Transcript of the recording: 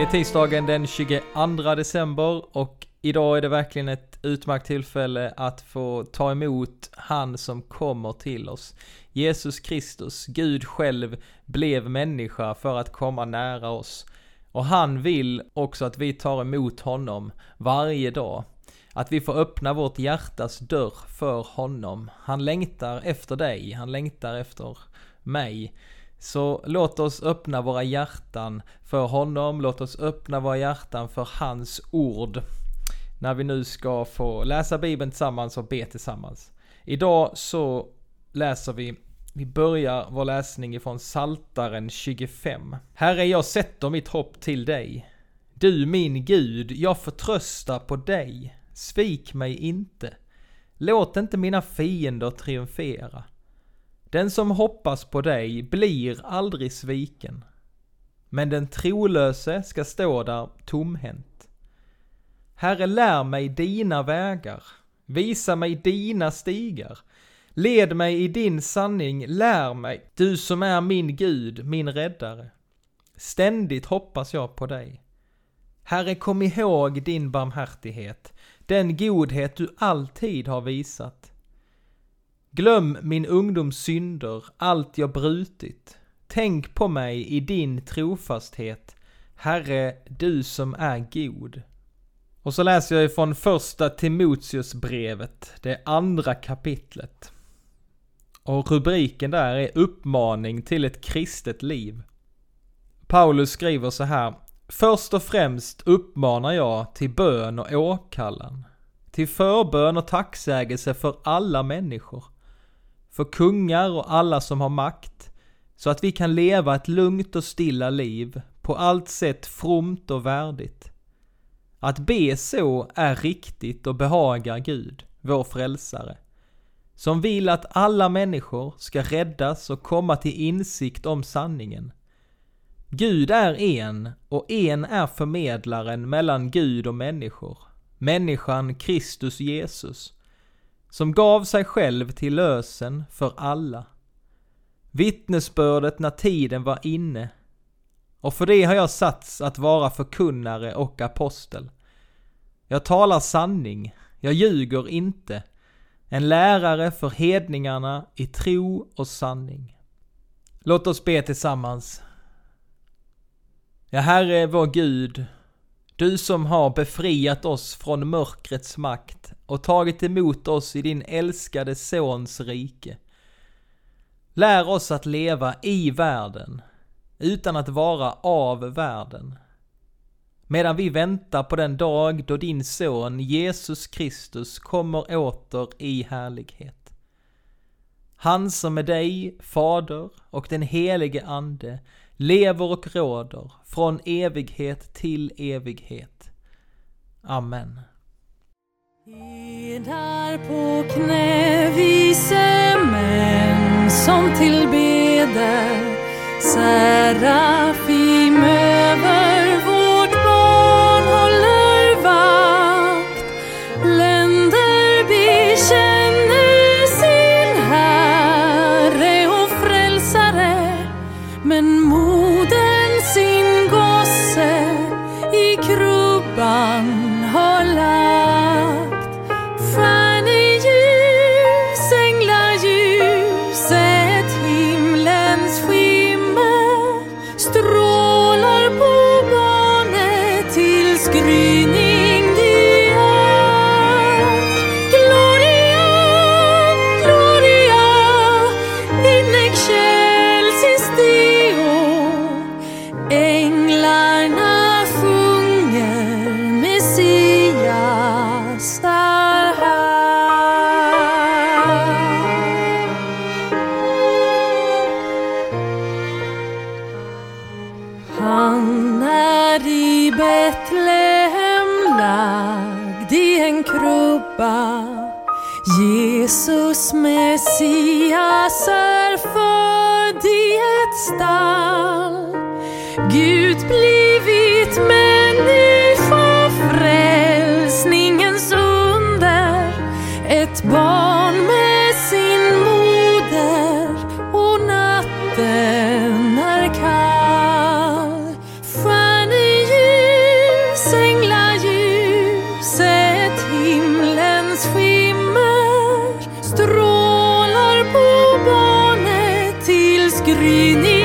Det är tisdagen den 22 december och idag är det verkligen ett utmärkt tillfälle att få ta emot han som kommer till oss. Jesus Kristus, Gud själv, blev människa för att komma nära oss. Och han vill också att vi tar emot honom varje dag. Att vi får öppna vårt hjärtas dörr för honom. Han längtar efter dig, han längtar efter mig. Så låt oss öppna våra hjärtan för honom, låt oss öppna våra hjärtan för hans ord. När vi nu ska få läsa bibeln tillsammans och be tillsammans. Idag så läser vi vi börjar vår läsning ifrån Saltaren 25. Herre, jag sätter mitt hopp till dig. Du min Gud, jag förtröstar på dig. Svik mig inte. Låt inte mina fiender triumfera. Den som hoppas på dig blir aldrig sviken. Men den trolöse ska stå där tomhänt. Herre, lär mig dina vägar. Visa mig dina stigar. Led mig i din sanning, lär mig, du som är min Gud, min räddare. Ständigt hoppas jag på dig. Herre, kom ihåg din barmhärtighet, den godhet du alltid har visat. Glöm min ungdoms synder, allt jag brutit. Tänk på mig i din trofasthet, Herre, du som är god. Och så läser jag ifrån första Timoteusbrevet, det andra kapitlet. Och rubriken där är uppmaning till ett kristet liv. Paulus skriver så här. Först och främst uppmanar jag till bön och åkallan. Till förbön och tacksägelse för alla människor. För kungar och alla som har makt. Så att vi kan leva ett lugnt och stilla liv. På allt sätt fromt och värdigt. Att be så är riktigt och behagar Gud, vår frälsare som vill att alla människor ska räddas och komma till insikt om sanningen. Gud är en och en är förmedlaren mellan Gud och människor, människan Kristus Jesus, som gav sig själv till lösen för alla. Vittnesbördet när tiden var inne, och för det har jag satts att vara förkunnare och apostel. Jag talar sanning, jag ljuger inte, en lärare för hedningarna i tro och sanning. Låt oss be tillsammans. Ja, Herre vår Gud, du som har befriat oss från mörkrets makt och tagit emot oss i din älskade Sons rike. Lär oss att leva i världen, utan att vara av världen medan vi väntar på den dag då din son Jesus Kristus kommer åter i härlighet. Han som är dig, Fader och den helige Ande lever och råder från evighet till evighet. Amen. Eder på knä vise män som tillbeder Serafim över vårt barn håller vakt Länder bekänner sin Herre och Frälsare men mor Han är i Betlehem lagd i en krubba. Jesus Messias är född i ett stall. Gud blir det